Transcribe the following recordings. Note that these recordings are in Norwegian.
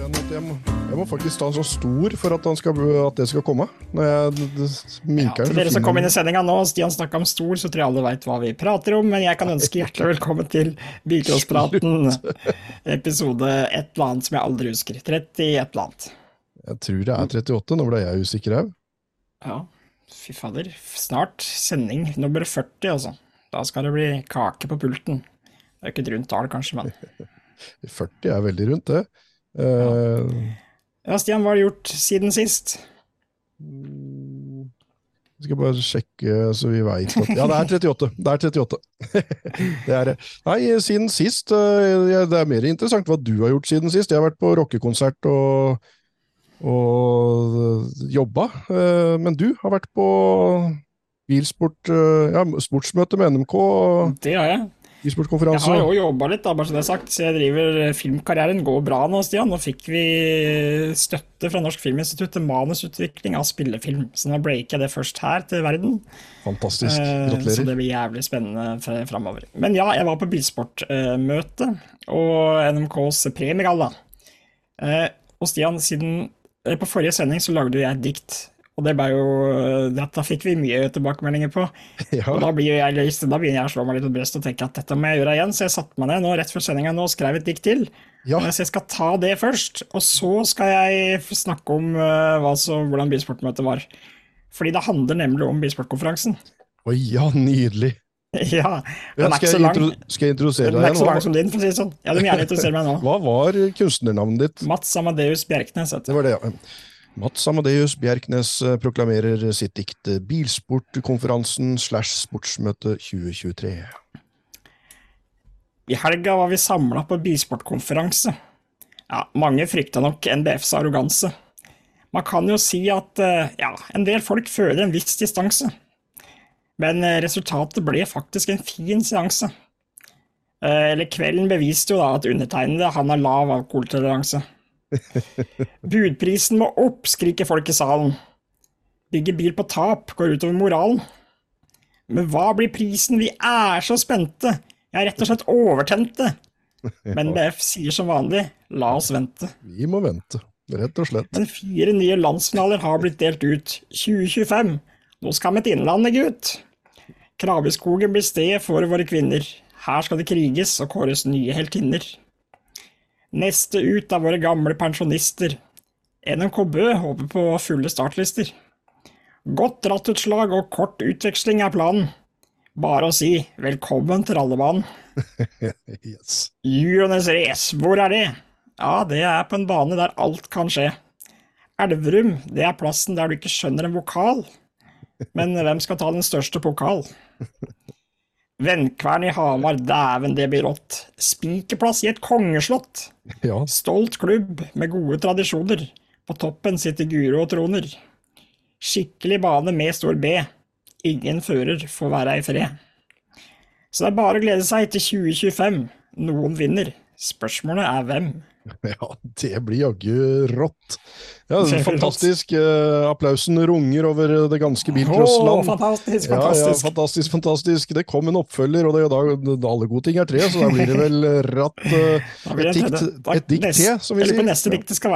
jeg, må, jeg må faktisk ta en så stor for at, skal, at det skal komme. Når jeg d- d- minker Til dere som kom inn i sendinga nå, Stian snakka om stol, så tror jeg alle veit hva vi prater om. Men jeg kan ønske hjertelig velkommen til Bilcrosspraten, episode et eller annet som jeg aldri husker. 30 et eller annet. Jeg tror det er 38, nå ble jeg usikker òg. Ja, fy fader. Snart sending nummer 40, altså. Da skal det bli kake på pulten. Det er ikke et rundt tall, kanskje, men 40 er veldig rundt, det. Eh, Ja, Stian, hva har du gjort siden sist? Jeg skal bare sjekke så vi veit at Ja, det er 38. Det er 38. det er det. Nei, siden sist eh, Det er mer interessant hva du har gjort siden sist. Jeg har vært på rockekonsert og, og jobba. eh, Men du har vært på bilsport Ja, sportsmøte med NMK. Det har jeg. Jeg har jo jobba litt, da, bare så det er sagt. Så jeg driver eh, Filmkarrieren går bra nå, Stian. Nå fikk vi støtte fra Norsk Filminstitutt til manusutvikling av spillefilm. Så nå breaker jeg det først her til verden. Fantastisk. Gratulerer. Så det blir jævlig spennende fr- framover. Men ja, jeg var på bilsportmøte og NMKs premiegalla. Eh, Og Stian, siden eh, på forrige sending så lagde jeg et dikt. Og det jo eh, Dette fikk vi mye tilbakemeldinger på. Ja. Og da, blir jeg, løst, da begynner jeg å slå meg litt på brystet og tenke at dette må jeg gjøre igjen. Så jeg satte meg ned nå rett før sendinga og skrev et dikt til. Ja. Så jeg skal ta det først, og så skal jeg snakke om uh, hva så, hvordan bilsportmøtet var. Fordi det handler nemlig om bilsportkonferansen. Oi, ja, nydelig. Ja, den er ikke så lang. skal jeg introdusere Den er ikke så lang som din, for å si det sånn. Ja, du må gjerne introdusere meg nå. Hva var kunstnernavnet ditt? Mats Amadeus Bjerknes, Det var det, ja. Mats Amadeus Bjerknes eh, proklamerer sitt dikt eh, Bilsportkonferansen slash sportsmøte 2023. I helga var vi samla på bilsportkonferanse. Ja, mange frykta nok NBFs arroganse. Man kan jo si at eh, ja, en del folk føler en viss distanse. Men resultatet ble faktisk en fin seanse. Eller kvelden beviste jo da at undertegnede han har lav alkoholtoleranse. Budprisen må opp, skriker folk i salen. Bygge bil på tap går utover moralen. Men hva blir prisen? Vi er så spente. Jeg er rett og slett overtente. Men BF sier som vanlig, la oss vente. Vi må vente, rett og slett. Men fire nye landsfinaler har blitt delt ut. 2025. Nå skal vi til Innlandet, gutt. Kraveskogen blir sted for våre kvinner. Her skal det kriges og kåres nye heltinner. Neste ut av våre gamle pensjonister. NMK Bø håper på fulle startlister. Godt rattutslag og kort utveksling er planen. Bare å si velkommen til rallebanen. Yes. Julenes race, hvor er det? Ja, det er på en bane der alt kan skje. Elverum, det er plassen der du ikke skjønner en vokal. Men hvem skal ta den største pokal? Vennkvern i Hamar, dæven det blir rått. Spikerplass i et kongeslott. Ja, Stolt klubb med gode tradisjoner. På toppen sitter Guro og troner. Skikkelig bane med stor B. Ingen fører får være i fred. Så det er bare å glede seg til 2025. Noen vinner. Spørsmålet er hvem. ja, det blir jaggu rått. Ja, fantastisk. Eh, applausen runger over det ganske Åh, Oh, fantastisk, Ja, ja, fantastisk. fantastisk, fantastisk. Det kom en oppfølger, og det, da, alle gode ting er tre, så da blir det vel ratt uh, et dikt, et dikt til, som vi sier. neste diktet skal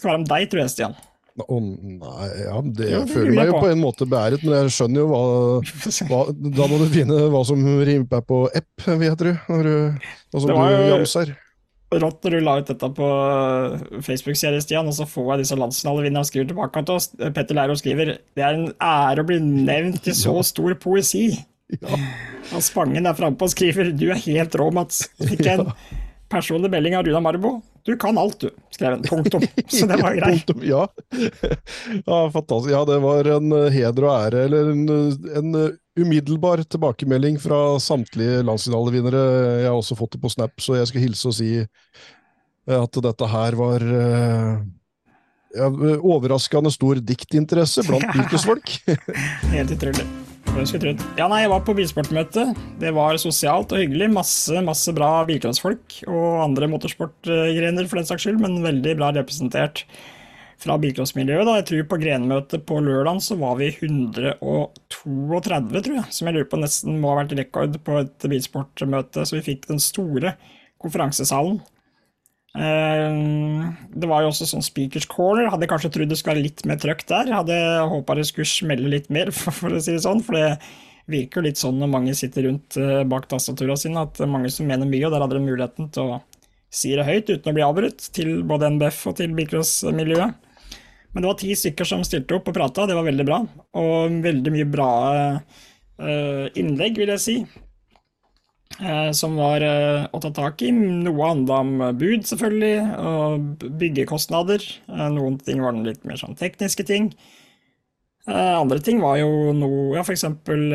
skal være om deg, tror jeg, Stian. Å, nei, ja, det, Jo, det føler meg jo på. på en måte beæret, men jeg skjønner jo hva, hva Da må du finne hva som rimer på epp, vil jeg tro. Når Det var du jamser. Rått når du la ut dette på Facebook-serien, Stian, og så får jeg disse landsfinalevinnerne skriver tilbake til oss. Petter Leiro skriver det er en ære å bli nevnt i så stor poesi. Ja. Og Spangen der frampå og skriver du er helt rå, Mats. Fikk en personlig melding av Runa Marbo. Du kan alt, du, skrev han. Punktum. Så det var greit. Ja. ja, fantastisk. Ja, det var en eh, heder og ære, eller en, en eh, umiddelbar tilbakemelding fra samtlige landsfinalevinnere. Jeg har også fått det på Snap, så jeg skal hilse og si eh, at dette her var ja, overraskende stor diktinteresse blant bilcrossfolk. Helt utrolig. Ja, nei, jeg var på bilsportmøte. Det var sosialt og hyggelig. Masse masse bra bilcrossfolk og andre motorsportgrener for den saks skyld, men veldig bra representert fra bilcrossmiljøet. Jeg tror på grenmøtet på lørdag så var vi 132, tror jeg. Som jeg lurer på nesten må ha vært rekord på et bilsportmøte. Så vi fikk den store konferansesalen. Eh, det var jo også sånn Speakers Corner. Hadde kanskje trodd det skulle være litt mer trøkk der. Hadde håpa det skulle smelle litt mer, for å si det sånn. For det virker jo litt sånn når mange sitter rundt eh, bak tastaturene sine, at mange som mener mye, og der hadde de muligheten til å si det høyt uten å bli avbrutt, til både NBF og til bilcrossmiljøet. Men det var ti stykker som stilte opp og prata, det var veldig bra. Og veldig mye bra uh, innlegg, vil jeg si. Uh, som var uh, å ta tak i. Noe handla om bud, selvfølgelig, og byggekostnader. noen ting var litt mer sånn tekniske ting. andre ting var jo noe Ja, for eksempel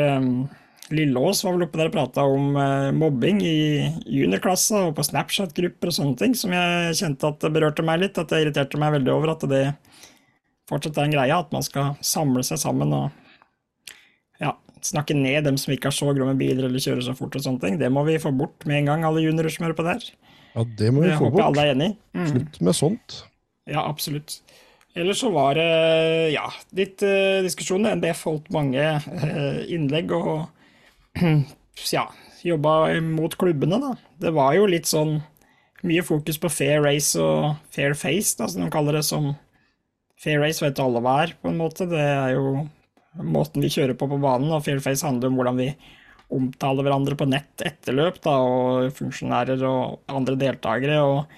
Lilleås var vel oppe der og prata om eh, mobbing i juniorklassa og på Snapchat-grupper og sånne ting, som jeg kjente at det berørte meg litt. At det irriterte meg veldig over at det fortsatt er en greie, at man skal samle seg sammen og snakke ned dem som ikke har så gromme biler eller kjører så fort og sånne ting. Det må vi få bort med en gang, alle juniorer som hører på der. Ja, det må vi jeg få håper bort. alle er enig. Mm. Slutt med sånt. Ja, absolutt. Ellers så var det ja, litt uh, diskusjoner. NBF holdt mange uh, innlegg og ja, jobba mot klubbene, da. Det var jo litt sånn mye fokus på fair race og fair face, da, som de kaller det. som Fair race vet alle hva er, på en måte. Det er jo måten vi kjører på på banen, og Fairface handler om hvordan vi omtaler hverandre på nett etter løp, da, og funksjonærer og andre deltakere, og,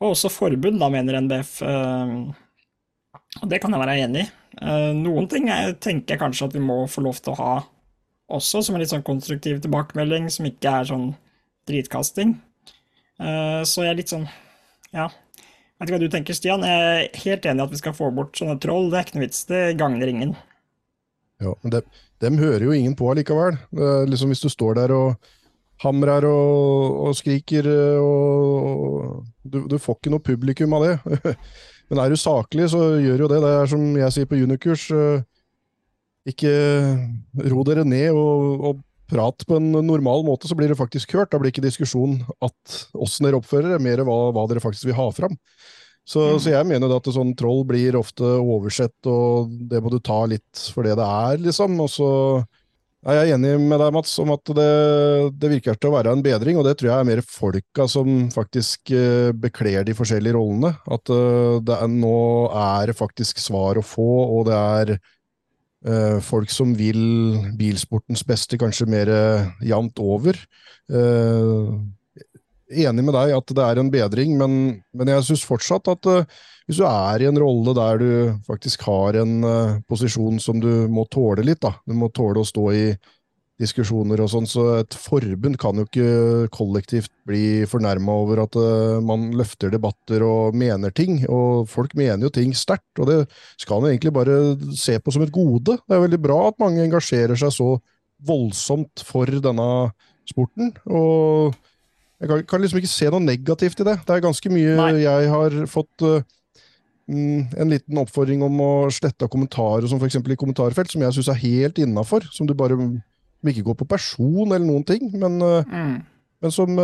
og også forbund, da, mener NBF. Uh, og det kan jeg være enig i. Uh, noen ting jeg tenker jeg kanskje at vi må få lov til å ha også, som en litt sånn konstruktiv tilbakemelding, som ikke er sånn dritkasting. Uh, så jeg er litt sånn Ja. Vet ikke hva du tenker, Stian. Jeg er helt enig i at vi skal få bort sånne troll. Det er ikke noe vits. Det gagner ingen. Ja, men de, dem hører jo ingen på allikevel. Liksom Hvis du står der og hamrer og, og skriker og, og du, du, får ikke noe publikum av det. Men er du saklig, så gjør jo det. Det er som jeg sier på juniorkurs. Ikke ro dere ned og, og prat på en normal måte, så blir det faktisk hørt. Da blir ikke diskusjon at åssen dere oppfører dere, mer hva, hva, dere faktisk vil ha fram. Så, mm. så jeg mener at sånn troll blir ofte oversett, og det må du ta litt for det det er, liksom. Og så er jeg enig med deg, Mats, om at det, det virker til å være en bedring, og det tror jeg er mer folka som faktisk uh, bekler de forskjellige rollene. At uh, det er, nå er det faktisk svar å få, og det er Uh, folk som vil bilsportens beste kanskje mer jevnt over. Uh, enig med deg at det er en bedring, men, men jeg syns fortsatt at hvis du er i en rolle der du faktisk har en posisjon som du må tåle litt, da. du må tåle å stå i diskusjoner og sånn, så et forbund kan jo ikke kollektivt bli fornærma over at uh, man løfter debatter og mener ting. Og folk mener jo ting sterkt, og det skal man egentlig bare se på som et gode. Det er veldig bra at mange engasjerer seg så voldsomt for denne sporten. og jeg kan, kan liksom ikke se noe negativt i det. Det er ganske mye Nei. jeg har fått uh, en liten oppfordring om å slette kommentarer, som f.eks. i kommentarfelt, som jeg syns er helt innafor. Som du bare som ikke går på person eller noen ting, men, mm. men som,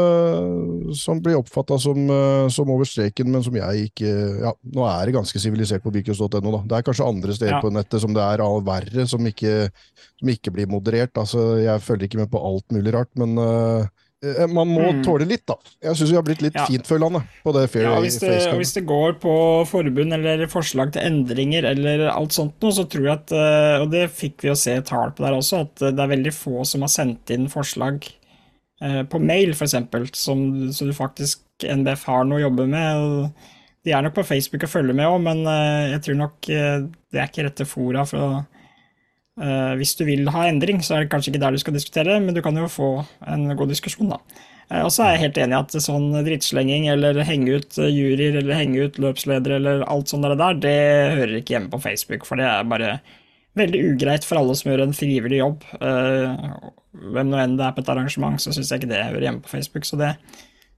som, blir oppfatta som, som, over streken, men som jeg ikke Ja, nå er det ganske sivilisert på bykurs.no, da. Det er kanskje andre steder ja. på nettet som det er all verre, som ikke, som ikke blir moderert. Altså, jeg følger ikke med på alt mulig rart, men man må mm. tåle litt, da. Jeg syns vi har blitt litt ja. fintfølende på det. Fair ja, hvis det, hvis det går på forbund eller forslag til endringer eller alt sånt noe, så tror jeg at Og det fikk vi å se tall på der også, at det er veldig få som har sendt inn forslag på mail, f.eks., som så du faktisk NBF har noe å jobbe med. De er nok på Facebook og følger med òg, men jeg tror nok det er ikke rette fora for å Uh, hvis du vil ha endring, så er det kanskje ikke der du skal diskutere, men du kan jo få en god diskusjon, da. Uh, og så er jeg helt enig i at sånn drittslenging eller henge ut juryer eller henge ut løpsledere eller alt sånt der, det hører ikke hjemme på Facebook, for det er bare veldig ugreit for alle som gjør en frivillig jobb. Uh, hvem nå enn det er på et arrangement, så syns jeg ikke det hører hjemme på Facebook, så det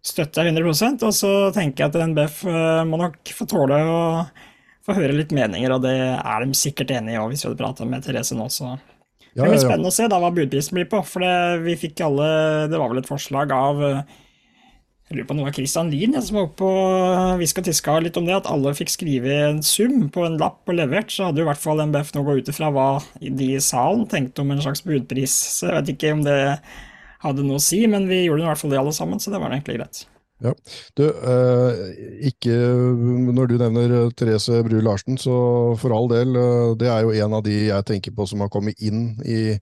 støtter jeg 100% Og så tenker jeg at NBF må nok få tåle å få høre litt meninger, og det er de sikkert enig i òg, hvis vi hadde prata med Therese nå, så det blir ja, ja, ja. spennende å se da hva budprisen blir på. For det, vi fikk alle Det var vel et forslag av Jeg lurer på noe av Christian Lien som var oppe og hviska og tiska litt om det, at alle fikk skrive en sum på en lapp og levert. Så hadde jo i hvert fall MBF nå gått ut ifra hva de i salen tenkte om en slags budpris. Så jeg vet ikke om det hadde noe å si, men vi gjorde i hvert fall det alle sammen, så det var egentlig greit. Ja. Du, eh, ikke når du nevner Therese Bru Larsen, så for all del, eh, det er jo en av de jeg tenker på som har kommet inn i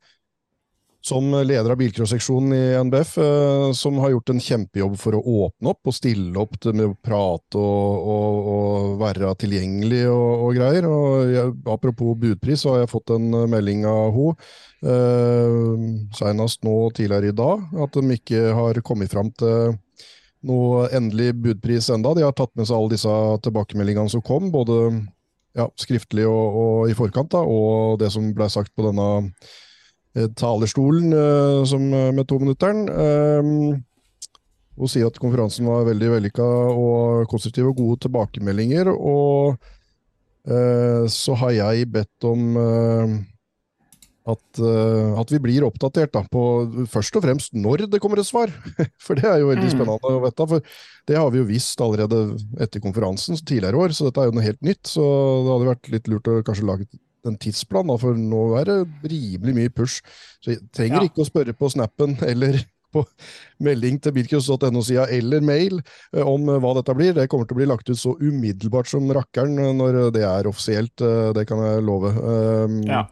som leder av bilcrossseksjonen i NBF, eh, som har gjort en kjempejobb for å åpne opp og stille opp med å prate og, og, og være tilgjengelig og, og greier. Jeg, apropos budpris, så har jeg fått en melding av henne, eh, senest nå tidligere i dag, at de ikke har kommet fram til noe endelig budpris enda. De har tatt med seg alle disse tilbakemeldingene som kom, både ja, skriftlig og, og, i forkant, da, og det som ble sagt på denne eh, talerstolen eh, som, eh, med tominutteren. Eh, hun sier at konferansen var veldig vellykka og konstruktiv og gode tilbakemeldinger. Og eh, så har jeg bedt om at, uh, at, vi blir oppdatert da, på først og fremst når det kommer et svar. For det er jo veldig mm. spennende å vite. For det har vi jo visst allerede etter konferansen tidligere år, så dette er jo noe helt nytt. Så det hadde vært litt lurt å kanskje lage en tidsplan, da, for nå er det rimelig mye push. Så jeg trenger ja. ikke å spørre på snappen eller på melding til bilcross.no-sida eller mail eh, om hva dette blir. Det kommer til å bli lagt ut så umiddelbart som rakkeren når det er offisielt, eh, det kan jeg love. Ja.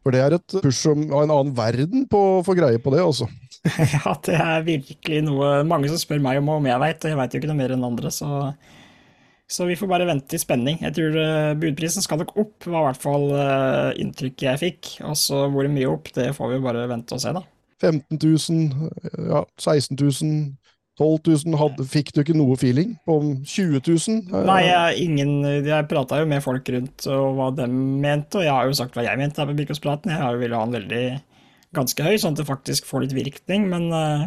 For det er et push av en annen verden på å få greie på det, altså. ja, det er virkelig noe mange som spør meg om om jeg veit, og jeg veit jo ikke noe mer enn andre, så, så vi får bare vente i spenning. Jeg tror uh, budprisen skal nok opp, var i hvert fall uh, inntrykket jeg fikk. Og så hvor mye opp, det får vi bare vente og se, da. 15 000, ja, 16 000, 12 000, hadde, fikk du ikke noe feeling på 20 000? Nei, jeg, ingen, jeg prata jo med folk rundt og hva de mente, og jeg har jo sagt hva jeg mente her på Bikospraten. Jeg ville ha den veldig ganske høy, sånn at det faktisk får litt virkning, men, eh,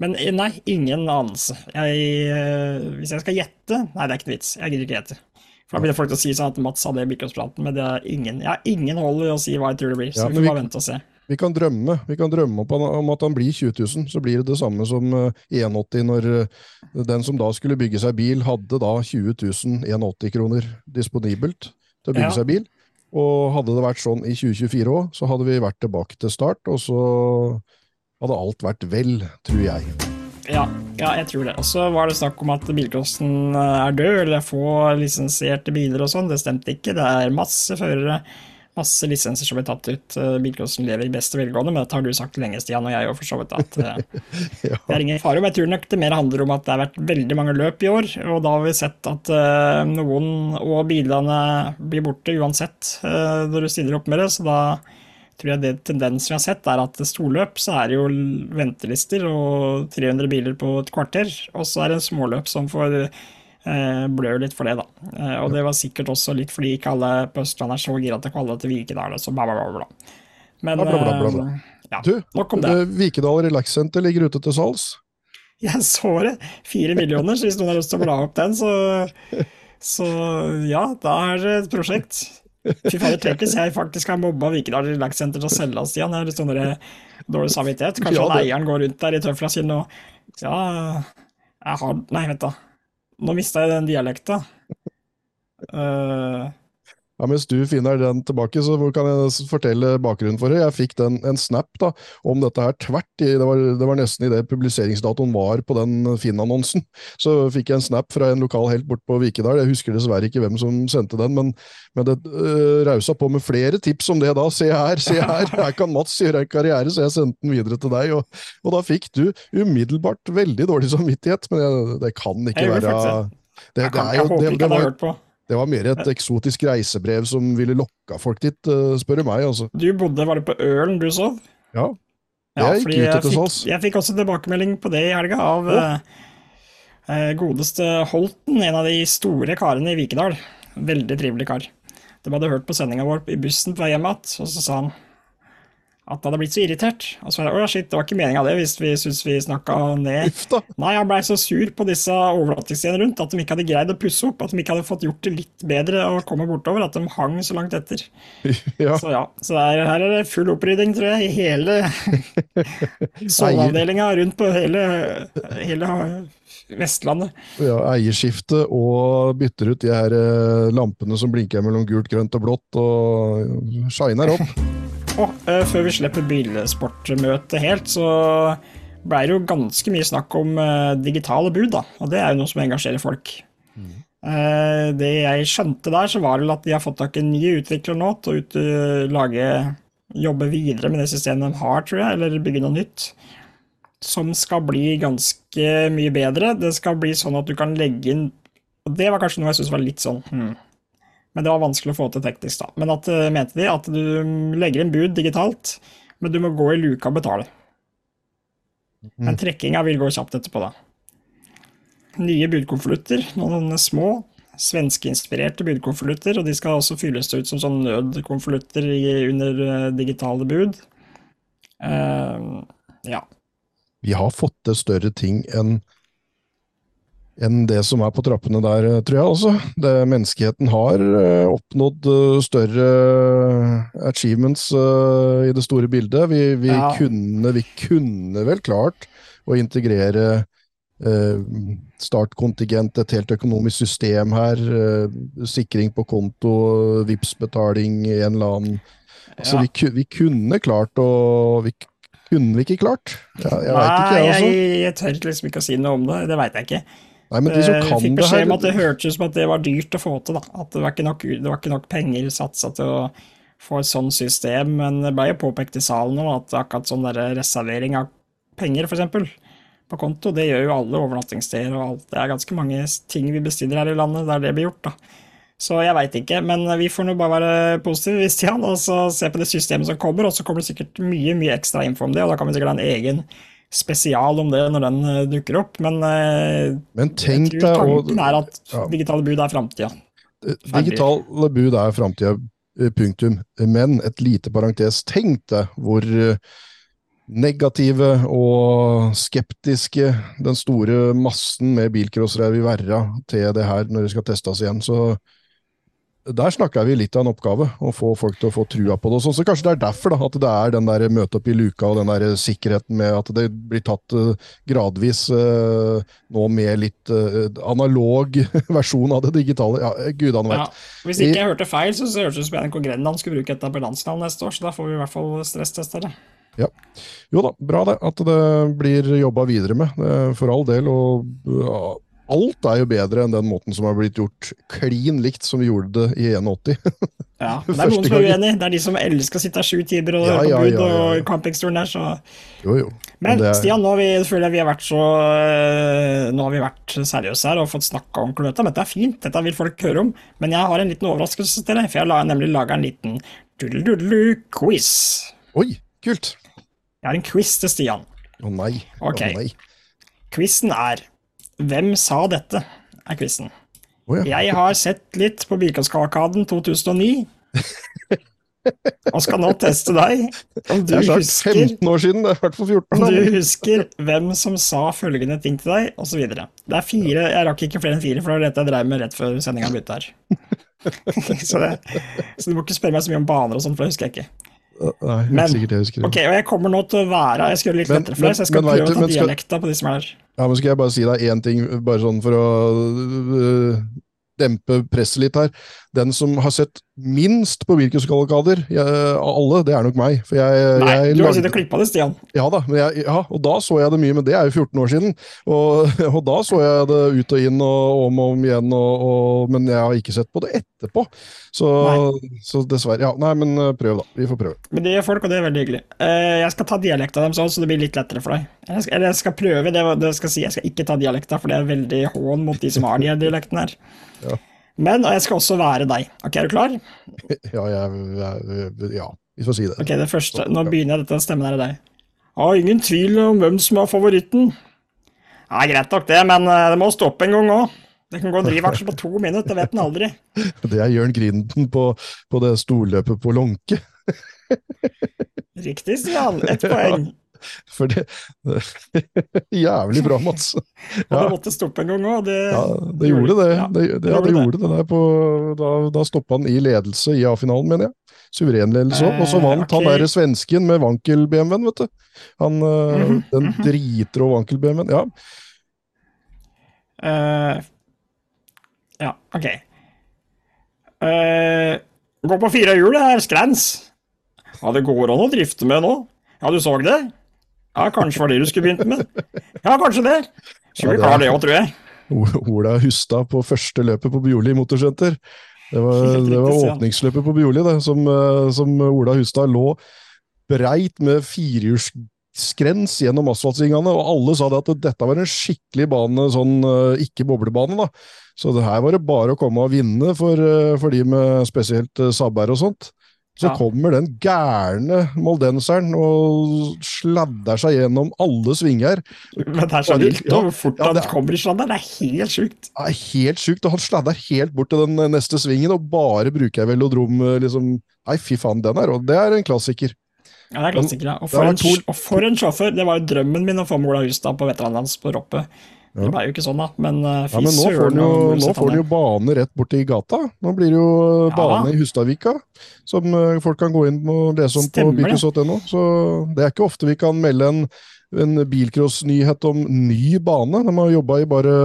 men nei, ingen anelse. Jeg, eh, hvis jeg skal gjette Nei, det er ikke noe vits. Jeg gidder ikke gjette. For Da begynner folk til å si sånn at Mats hadde Bikospraten, men det er ingen, jeg har ingen hold i å si hva jeg tror det blir. Så ja, vi får bare vente og se. Vi kan drømme Vi kan drømme om at han blir 20 000, så blir det det samme som 180 eh, når eh, den som da skulle bygge seg bil, hadde da 20 000 180-kroner disponibelt til å bygge ja. seg bil. Og hadde det vært sånn i 2024 òg, så hadde vi vært tilbake til start, og så hadde alt vært vel, tror jeg. Ja, ja, jeg tror det. Og så var det snakk om at bilcrossen eh, er død, eller få lisensierte biler og sånn. Det stemte ikke. Det er masse førere masse lisenser som blir tatt ut. Uh, Bilcrossen lever i beste velgående, men det har du sagt lenge, Stian, og jeg òg, for så vidt. At uh, ja. det er ingen fare. Men jeg tror nok det mer handler om at det har vært veldig mange løp i år, og da har vi sett at uh, noen og bilene blir borte uansett når du stiller opp med det, så da tror jeg det tendensen vi har sett, er at storløp så er det jo ventelister og 300 biler på et kvarter, og så er det en småløp som får Eh, blør litt for det, da. Eh, og det var sikkert også litt fordi ikke alle på Østlandet er så gira til å kalle det til Vikedal. Så bla, bla, bla, bla. Men bla, bla, bla, bla. Eh, ja, du, nok om det. Vikedal Relax Center ligger ute til salgs. Jeg så det. Fire millioner, så hvis noen har lyst til å bla opp den, så, så ja, da er det et prosjekt. Fy fader, tenk hvis jeg faktisk har mobba Vikedal Relax Center til å selge oss igjen. Jeg har litt sånn dårlig samvittighet. Kanskje ja, eieren går rundt der i tøfla sine og Ja, jeg har Nei, vent, da. Nå mista jeg den dialekta. Uh, ja, Mens du finner den tilbake, så kan jeg fortelle bakgrunnen for det. Jeg fikk den, en snap da, om dette her tvert i, det var, det var nesten idet publiseringsdatoen var på den Finn-annonsen. Så fikk jeg en snap fra en lokal helt bort på Vikedal. Jeg husker dessverre ikke hvem som sendte den, men, men det øh, rausa på med flere tips om det da. Se her, se her, her kan Mats gjøre en karriere, så jeg sendte den videre til deg. Og, og da fikk du umiddelbart veldig dårlig samvittighet, men jeg, det kan ikke være det, det, er jo, det, det, var, det var mer et eksotisk reisebrev som ville lokka folk dit, uh, spør du meg. altså. Du bodde, var det på Ølen du sov? Ja. Jeg gikk ut etter salgs. Jeg fikk også tilbakemelding på det i helga av oh. eh, godeste Holten, en av de store karene i Vikedal. Veldig trivelig kar. De hadde hørt på sendinga vår i bussen på vei hjem igjen, og så sa han at han hadde blitt så irritert. Og så var det, shit, det var ikke meninga det, hvis vi syntes vi snakka ned. Nei, han blei så sur på disse overvåkningsstedene rundt at de ikke hadde greid å pusse opp, at de ikke hadde fått gjort det litt bedre å komme bortover, at de hang så langt etter. Ja. Så ja, så der, her er det full opprydding, tror jeg, i hele soveavdelinga rundt på hele, hele Vestlandet. Ja, eierskifte og bytter ut de her eh, lampene som blinker mellom gult, grønt og blått, og shiner opp. Og uh, før vi slipper bilsportmøtet helt, så ble det jo ganske mye snakk om uh, digitale bud, da. Og det er jo noe som engasjerer folk. Eh, det jeg skjønte der, så var det at de har fått tak i en ny utvikler nå til å ut, eh, lage Jobbe videre med det systemet de har, tror jeg, eller bygge noe nytt. Som skal bli ganske mye bedre. Det skal bli sånn at du kan legge inn Og det var kanskje noe jeg syntes var litt sånn hmm. Men det var vanskelig å få til teknisk, da. Men at, eh, mente de at du legger inn bud digitalt, men du må gå i luka og betale. Men trekkinga vil gå kjapt etterpå, da. Nye budkonvolutter, noen små, svenskeinspirerte budkonvolutter, og de skal også fylles ut som sånn nødkonvolutter under eh, digitale bud. Uh, ja. Vi har fått til større ting enn enn det som er på trappene der, eh, tror jeg også. Det, menneskeheten har eh, oppnådd eh, større achievements eh, i det store bildet. Vi, vi, Ja. kunne, vi kunne vel klart å integrere eh, startkontingent, et helt økonomisk system her, sikring på konto, vips betaling i en eller annen Altså, Ja. vi, vi kunne klart å Kunne vi ikke klart? Jeg, jeg veit ikke, jeg også. jeg, jeg tør liksom ikke å si noe om det. Det veit jeg ikke. Nei, men de som Eh, kan fikk beskjed om at det hørtes ut som at det var dyrt å få til. da. At det var ikke nok, det var ikke nok penger satsa til å få et sånt system. Men det ble jo påpekt i salen nå at akkurat sånn der reservering av penger, f.eks., på konto, det gjør jo alle overnattingssteder og alt. Det er ganske mange ting vi bestiller her i landet der det blir gjort, da. Så jeg veit ikke, men vi får nå bare være positive, Stian, og så se på det systemet som kommer, og så kommer det sikkert mye mye ekstra info om det, og da kan vi sikkert ha en egen spesial om det når den eh, dukker opp. Men eh, Men tenk jeg tror tanken er at digitale bud er framtida. Digitale bud er framtida, eh, punktum. Men et lite parentes. Tenk deg hvor eh, negative og skeptiske den store massen med bilcrossere vil være til det her når det skal testes igjen. Så der snakker vi litt av en oppgave, å få folk til å få trua på det. og sånn. Så kanskje det er derfor da, at det er den der møte opp i luka og den der sikkerheten med at det blir tatt eh, gradvis eh, nå med litt eh, analog versjon av det digitale. Ja, gudene vet. Ja. Hvis ikke jeg hørte feil, så hørtes det ut som NRK Grenland skulle bruke et ambulansenavn neste år, så da får vi i hvert fall stresstesta det. Jo da, bra det. At det blir jobba videre med, eh, for all del. Og ja, alt er jo bedre enn den måten som har blitt gjort klin likt som vi gjorde det i 81. Ja, det er noen som er uenig. Det er de som elsker å sitte sju timer og Ja, ja, på bud ja, ja, og campingstolen der, så Jo, jo. Men Men er- Stian, nå har vi, føler jeg vi har vært så øh, Nå har vi vært seriøse her og fått snakka om dette. Men dette er fint, dette vil folk høre om. Men jeg har en liten overraskelse til deg, for jeg har nemlig laga en liten doodle-doodle-quiz. Oi, kult! Jeg har en quiz til Stian. Å nei. Okay. Oh, nei. Quizen er Hvem sa dette? er quizen. Oh, ja. Jeg har sett litt på Bilkåskalkaden 2009. Og skal nå teste deg om du er husker 15 år siden, det er i hvert fall 14. Om du husker hvem som sa følgende ting til deg, osv. Det er fire, jeg rakk ikke flere enn fire, for det var dette jeg dreiv med rett før sendinga begynte her. så, det, så du må ikke spørre meg så mye om baner og sånn, for det husker jeg ikke. Nei, helt Men- sikkert jeg husker det. Ok, og jeg kommer nå til å være Jeg skal gjøre litt Men- lettere for deg, så jeg skal men- prøve å ta dialekta på de som er der. Ja, men Skal jeg bare si deg én ting, bare sånn for å uh, dempe presset litt her. Den som har sett minst på Birkus-kavalkader av alle, det er nok meg. For jeg, Nei, jeg du har sittet og klippa det, Stian. Ja da, men jeg, ja, og da så jeg det mye, men det er jo 14 år siden. Og, og da så jeg det ut og inn og om og om igjen, og, og, men jeg har ikke sett på det etterpå. Så, så dessverre. Ja, nei, men øh, prøv, da. Vi får prøve. Men det gjør folk, og det er veldig hyggelig. Eh, jeg skal ta dialekta deres òg, så det blir litt lettere for deg. Jeg skal, eller jeg skal prøve, det, det skal si. Jeg skal ikke ta dialekta, for det er veldig hån mot de som har de dialektene her. Ja. Men jeg skal også være deg. Ok, er du klar? Ja, jeg, jeg, ja vi får si det. Ok, det første. Nå begynner jeg dette stemmen her i deg. Har ingen tvil om hvem som er favoritten. Ja, greit nok det, men eh, det må stoppe en gang òg. Det kan gå en drivaksje på to minutter, det vet en aldri. Det er Jørn Grinden på, på det storløpet på Lånke. Riktig, Stian. Ett poeng. For det Jævlig bra, Mats. Ja. det måtte stoppe en gang òg. Det, Ja, det gjorde det. Ja, det, det, ja, det gjorde det der på, da, da stoppa han i ledelse i A-finalen, mener jeg. Suveren ledelse òg. Og så Eh, vant han derre svensken med Wankel-BMW-en, vet du. Han, øh, Mhm, Den mhm. dritrå Wankel-BMW-en. Ja. Uh, ja, ok. Uh, gå på fire hjul, det er skrens. Ja, det går an å drifte med nå. Ja, du så det? Ja, kanskje var det du skulle begynt med? Ja, kanskje det. Det- klare det òg, tror jeg. Ola Hustad på første løpet på Bjorli motorsenter. Det var, det var åpningsløpet på Bjorli, det, som, eh, som Ola Hustad lå breit med firehjulsskrens gjennom asfaltsvingene, og alle sa det at dette var en skikkelig bane, sånn eh, ikke boblebane, da. Så det her var det bare å komme og vinne for, eh, for de med spesielt sabber og sånt. Så Ja. kommer den gærne moldenseren og sladder seg gjennom alle svinger. Men det er så vilt ja, hvor fort ja, han er- kommer i sladder. Det er helt sjukt. Det er helt sjukt, og han sladder helt bort til den neste svingen og bare bruker velodrom. eh, liksom. Nei, fy faen, den er, det er en klassiker. Ja, det er klassiker, ja. Og for, en, og for en sjåfør. Det var jo drømmen min å få med Ola Hustad på veteranlands på Roppe. Det ble jo ikke sånn, da. Men uh, Ja, men nå får han jo, nå får jo bane rett borti gata. Nå blir det jo Ja. bane i Hustadvika, som uh, folk kan gå inn og lese om Stemmer på bilcross.no. Så det er ikke ofte vi kan melde en, en bilcross-nyhet om ny bane. De har jobba i bare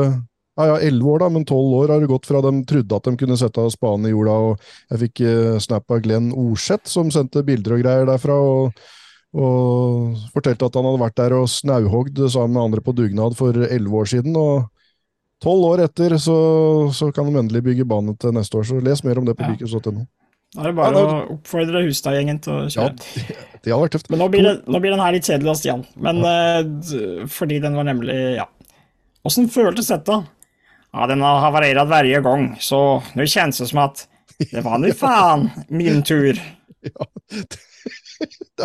ja, ja, elleve år, da, men tolv år har det gått fra de trodde at de kunne sette spaden i jorda. og Jeg fikk uh, snap av Glenn Orseth, som sendte bilder og greier derfra. og og fortalte at han hadde vært der og snauhogd sammen med andre på dugnad for elleve år siden. og Tolv år etter så, så kan de endelig bygge bane til neste år, så les mer om det på Ja. bilcross.no. Da er det bare Ja, å oppfordre Hustad-gjengen til å kjøre. Ja, det, det hadde vært tøft. Men nå blir, det, nå blir den her litt kjedelig, av Stian. Men ja. d- fordi den var nemlig Ja. Åssen føltes dette? Ja, den har havarert hver gang, så nå kjennes det som at det var nå faen min tur. Det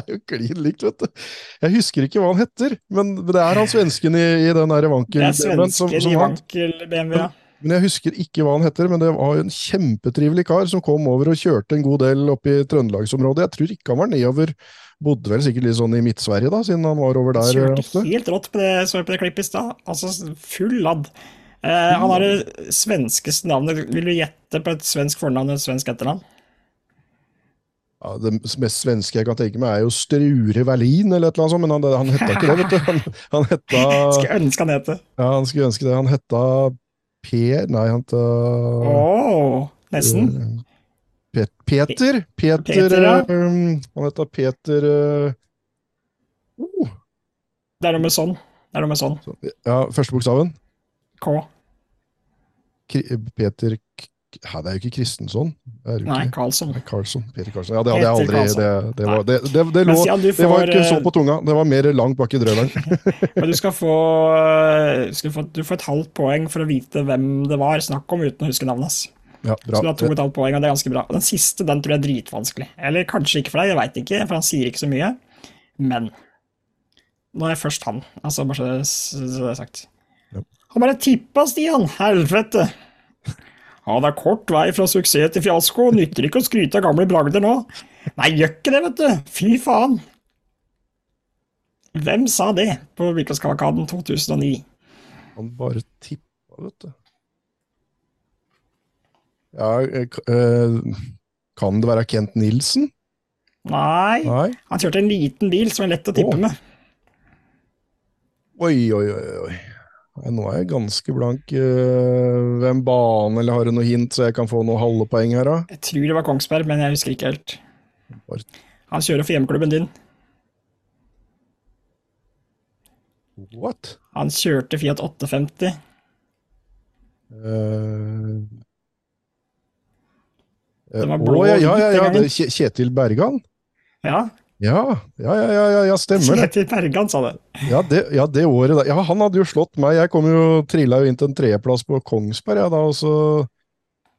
er jo klin likt, vet du. Jeg husker ikke hva han heter, men det er han svensken i, i den der vankel... Det er men som- svensken som i han- vankel BMW, ja. Men jeg husker ikke hva han heter, men det var en kjempetrivelig kar som kom over og kjørte en god del opp i Trøndelagsområdet. Jeg tror ikke han var nedover, bodde vel sikkert litt sånn i Midt-Sverige da, siden han var over der eh, Kjørte ofte. helt rått på det, så på det klippet i stad. Altså full ladd. Eh, han har det svenskeste navnet. Vil du gjette på et svensk fornavn og et svensk etternavn? Ja, det mest svenske jeg kan tenke meg er jo Strure Wallin eller et eller annet sånt, men han, han hetta ikke det, vet du. Han, han hetta Skulle ønske han het det. Ja, han skulle ønske det. Han hetta Per Nei, han hetta Åh, nesten. Eh, Pet, Peter. Peter, Peter, ja. um, Han hetta Peter uh, oh, Det er noe med sånn. Det er noe med sånn. Ja, første bokstaven. K. Peter K- Hæ, det er jo ikke Kristensson. Nei, Karlsson. Karlsson. Peter Karlsson. Ja, det hadde jeg aldri Det, det, var, det, det, det, lå, får, det var ikke så eh, på tunga. Det var mer langt bak i drøvelen. Men du skal få, eh, skal få Du får et halvt poeng for å vite hvem det var snakk om, uten å huske navnet hans. Ja, Så du har to og et halvt poeng, og det er ganske bra. Den siste den tror jeg er dritvanskelig. Eller kanskje ikke for deg, jeg veit ikke, for han sier ikke så mye. Men nå er jeg først han, altså bare så det er sagt. Ja. Han bare tippa, Stian! Helvete! Ja, det er kort vei fra suksess til fiasko, nytter ikke å skryte av gamle bragder nå. Nei, gjør ikke det, vet du! Fy faen! Hvem sa det på Virkelighetskavalkaden 2009? Han bare tippa, vet du. Ja, eh, kan det være Kent Nilsen? Nei, Nei. han kjørte en liten bil som er lett å tippe oh. med. Oi, oi, oi. oi. Nå er jeg ganske blank. eh, Hvem bane, eller har du noe hint, så jeg kan få noen halve poeng her, da? Jeg tror det var Kongsberg, men jeg husker ikke helt. Han kjører for hjemmeklubben din. What? Han kjørte Fiat 850. Uh, Den var eh, blå å, ja, ja, ja, ja, Kjetil Bergan? Ja, Ja, ja, ja, ja, ja, ja stemmer det. Kjetil Bergan sa det. Ja, det. ja, det året der. Ja, han hadde jo slått meg. Jeg kom jo, trilla jo inn til en tredjeplass på Kongsberg, ja, da, og så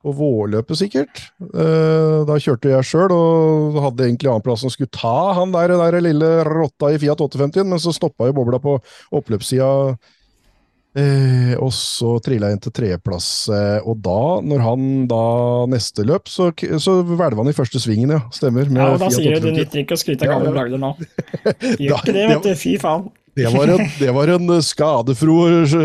på vårløpet sikkert. Eh, da kjørte jeg sjøl, og hadde egentlig annenplassen skulle ta han der, der lille rotta i Fiat 850, men så stoppa jo bobla på oppløpssida. Eh, og så trilla jeg inn til tredjeplass, eh, og da, når han da neste løp, så, så hvelva han i første svingen, ja. Stemmer. med Ja, og da Fiat sier du det nytter ikke å skryte av gamle bragder nå. Gjør ikke det, vet du. Fy faen. Det var en, det var en eh, skadefro uh,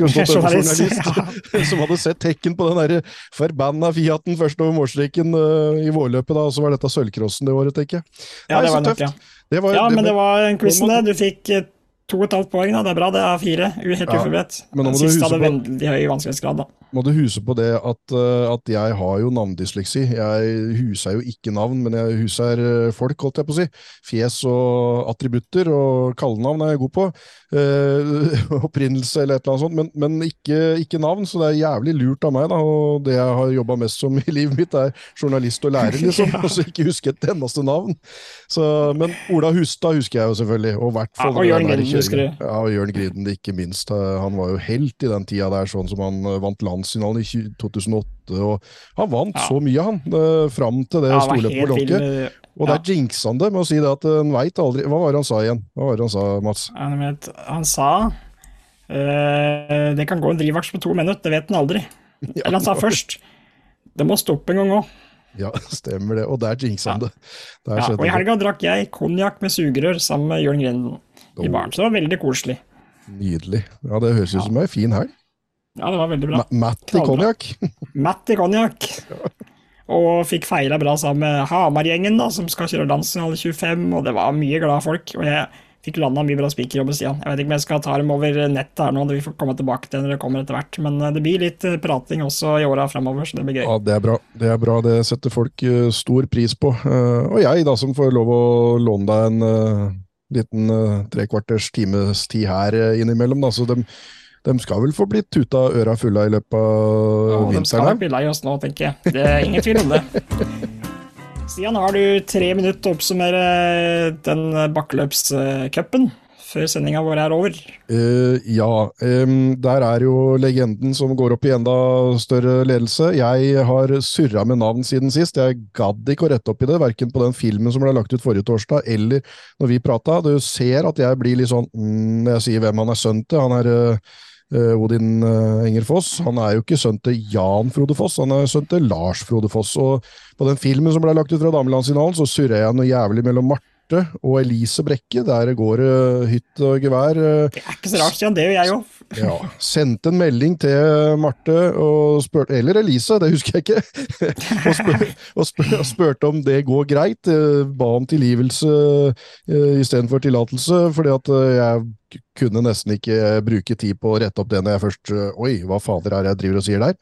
Journalist, som hadde sett tekken på den der forbanna Fiaten først over målstreken uh, i vårløpet, da, og så var dette sølvcrossen det året, tenker jeg. Ja, Nei, det så var nok, ja. Det var, Ja, men det var, var en quizen, det. Du fikk eh, To og et halvt poeng, da. Det er bra. Det er fire. Helt Ja, uforberedt. må Den siste huske hadde på- veldig høy vanskelighetsgrad, da. må du huse på det at, eh, at jeg har jo navndysleksi. Jeg huser jo ikke navn, men jeg huser eh, folk, holdt jeg på å si. Fjes og attributter og kallenavn er jeg god på. Eh, opprinnelse eller et eller annet sånt, men, men ikke, ikke navn, så det er jævlig lurt av meg. da, Og det jeg har jobba mest som i livet mitt, er journalist og lærer, liksom. Ja. Og så ikke huske et eneste navn. Så, men Ola Hustad husker jeg jo selvfølgelig. Og, i hvert fall Ja, der husker. Ja, og Jørn Griden, ikke minst. Eh, Han var jo helt i den tida der, sånn som han eh, vant landsfinalen i 2008. og Han vant Ja. så mye, han, eh, fram til det Ja, han storløpet på helt Og Lånke. Og det er jinxende med å si det at en veit aldri Hva var det han sa igjen? Hva var det han sa, Mats? Han, vet, han sa eh, det kan gå en drivaks på to minutter, det vet han aldri. Eller han sa først det må stoppe en gang òg. Ja, stemmer det. Og det er jinxende. Der Ja, og i helga drakk jeg konjakk med sugerør sammen med Jørn Grinden i baren, så det var veldig koselig. Nydelig. Ja, Det høres ut som ei en fin helg. Ja, det var veldig bra. Ma- Matt i konjakk. Matt i konjakk. Og fikk feira bra sammen med Hamar-gjengen, da, som skal kjøre landsfinale 25, og det var mye glade folk. Og jeg fikk landa mye bra spikerjobber, Stian. Jeg vet ikke om jeg skal ta dem over nettet her nå, vi får komme tilbake til når det kommer etter hvert. Men eh, det blir litt eh, prating også i åra framover, så det blir gøy. Ja, det er bra. Det er bra. Det setter folk eh, stor pris på. Og jeg, da, som får lov å låne deg en liten uh, trekvarters times tid her eh, innimellom, da. Så de, de skal vel få blitt tuta øra fulle i løpet av Og de skal vinteren? nok bli lei oss nå, tenker jeg. Det er ingen tvil om det. Stian, har du tre minutter til å oppsummere den bakkeløpscupen før sendinga vår er over? Uh, ja, Um, der er jo legenden som går opp i enda større ledelse. Jeg har surra med navn siden sist. Jeg gadd ikke å rette opp i det, verken på den filmen som ble lagt ut forrige torsdag, eller når vi prata. Du ser at jeg blir litt sånn mm, jeg sier hvem han er sønn til. Han er eh, Odin Enger Foss. Han er jo ikke sønn til Jan Frode Foss, han er sønn til Lars Frode Foss. Og på den filmen som ble lagt ut fra damelandsfinalen, så surrer jeg noe jævlig mellom Marte og Elise Brekke. Der går det hytt og gevær. eh, Det er ikke så rart, Stian. Det gjør jeg òg. ja, sendte en melding til Marte og spurte, eller Elise, det husker jeg ikke, og, spør, og, spør, og spurte om det går greit. eh, Ba om tilgivelse istedenfor tillatelse, fordi at eh, jeg kunne nesten ikke bruke tid på å rette opp det når jeg først eh, Oi, hva fader er det jeg driver og sier der?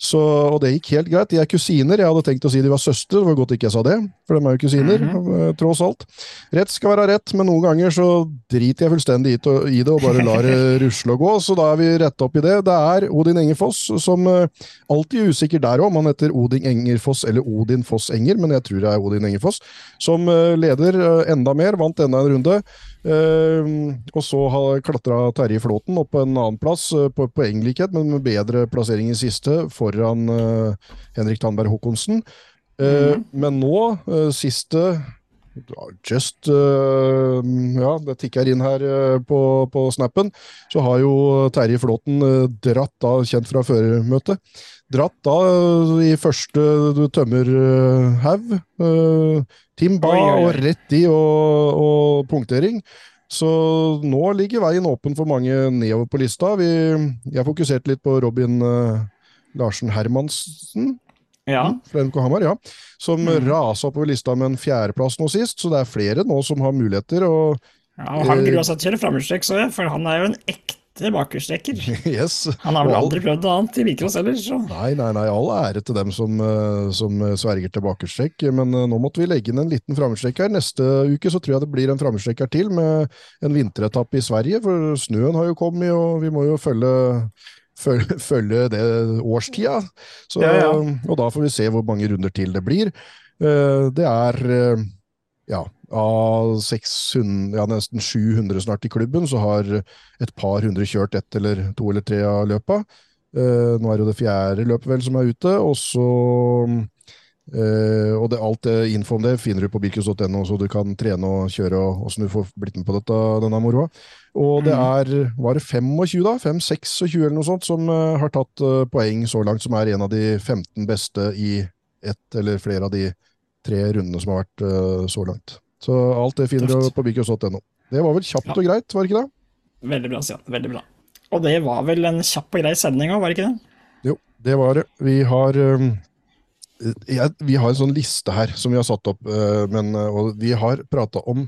Så, og det gikk helt greit. De er kusiner. Jeg hadde tenkt å si de var søstre, det var godt ikke jeg sa det, for de er jo kusiner, eh, tross alt. Rett skal være rett, men noen ganger så driter jeg fullstendig i det og bare lar det rusle og gå, så da er vi retta opp i det. Det er Odin Engerfoss som eh, alltid er usikker der om han heter Odin Engerfoss eller Odin Foss Enger, men jeg tror det er Odin Engerfoss, som eh, leder enda mer, vant enda en runde. Eh, og så har klatra Terje Flåten opp på en annen plass, eh, på poenglikhet, men med bedre plassering i siste, foran eh, Henrik Tandberg Håkonsen. Mm. Men nå, siste Just uh, Ja, det tikker inn her uh, på, på snappen. Så har jo Terje Flåten uh, dratt da, kjent fra førermøtet, dratt da eh, i første tømmerhaug. Uh, Tim Ba Oi, oi, oi. og rett i og, og punktering. Så nå ligger veien åpen for mange nedover på lista. Vi, jeg fokuserte litt på Robin eh, Larsen Hermansen Ja. NK Hamar, ja. Som Mm. rasa oppover lista med en fjerdeplass nå sist, så det er flere nå som har muligheter. og ja og han Eh, grua seg til framhjulstrekk, så jeg, for han er jo en ekte bakhjulstrekker. yes. Han har vel aldri prøvd noe annet i bilcross heller, så Nei, nei, nei, all ære til dem som, eh, som sverger til bakerstrekk, men eh, nå måtte vi legge inn en liten framhjulstrekk her. Neste uke så tror jeg det blir en framhjulstrekk her til, med en vinteretappe i Sverige, for snøen har jo kommet, og vi må jo følge følge, det årstida. Så, Ja, ja. Og da får vi se hvor mange runder til det blir. Eh, Det er eh, ja, av 600, ja, nesten 700 snart i klubben, så har et par hundre kjørt ett eller to eller tre av løpa. Uh, nå er det jo det fjerde løpet vel som er ute, og så uh, og det, alt det info om det finner du på birkus.no, så du kan trene og kjøre og åssen du får blitt med på dette, denne moroa. Og det er var det 25, da? 5-26 eller noe sånt, som uh, har tatt poeng så langt, som er en av de 15 beste i ett eller flere av de tre rundene som har vært så langt. Så alt det finner du på bilcross.no. Det var vel kjapt og greit, var det ikke det? veldig bra, Stian. Veldig bra. Og det var vel en kjapp og grei sending òg, var det ikke det? Jo, det var det. Vi har um, jeg, Vi har en sånn liste her som vi har satt opp, uh, men uh, og vi har prata om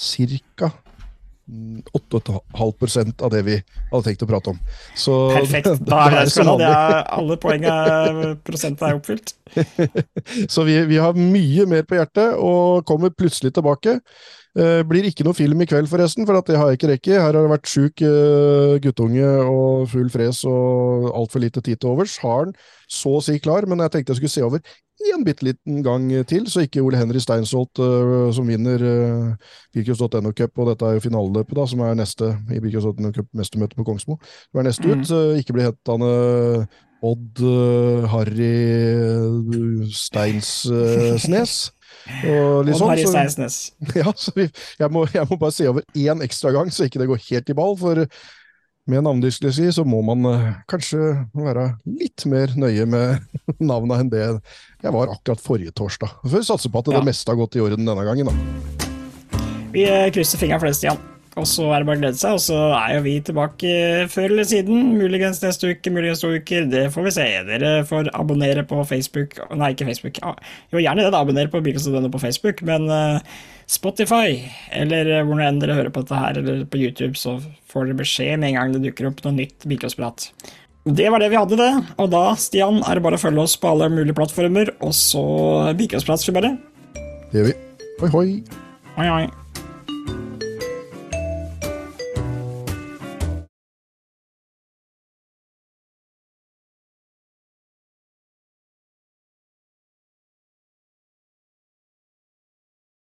ca. 8,5% av det vi hadde tenkt å prate om. Så Perfekt. Da er det, det er alle poengene prosentene er oppfylt. Så vi, vi, har mye mer på hjertet og kommer plutselig tilbake. Uh, blir ikke noe film i kveld, forresten, for det har jeg ikke rekke. Her har det vært sjuk uh, guttunge og full fres og altfor lite tid til overs. Har den så å si klar, men jeg tenkte jeg skulle se over en bitte liten gang til, så ikke Ole Henry Steinsholt, uh, som vinner uh, Cup, og dette er jo finaleløpet, da, som er neste i Birkus.no Cup mestermøte på Kongsmo, som er neste mm. ut, uh, ikke blir hetende Odd Harry Steinsnes. Og litt Harry Seisnes. ja, så jeg, må, jeg, må, bare se over én ekstra gang, så ikke det går helt i ball. For med navndysleksi så må man uh, kanskje være litt mer nøye med navna enn det jeg var akkurat forrige torsdag. Så vi satser på at ja. det meste har gått i orden denne gangen, da. Vi eh, krysser fingrene for det, Stian. Og så er det bare å glede seg, og så er jo vi tilbake før eller siden. Muligens neste uke, muligens to uker. Det får vi se. Dere får abonnere på Facebook Nei, ikke Facebook. Jo, gjerne det, da. Abonnere på Bilkostudene på Facebook, men uh, Spotify, eller uh, hvor nå enn dere hører på dette her, eller på YouTube, så får dere beskjed med en gang det dukker opp noe nytt Bilkostprat. Det var det vi hadde, det. Og da, Stian, er det bare å følge oss på alle mulige plattformer, og så Bilkostprat, skal vi bare. Det gjør vi. Hoi, hoi. Hoi, hoi.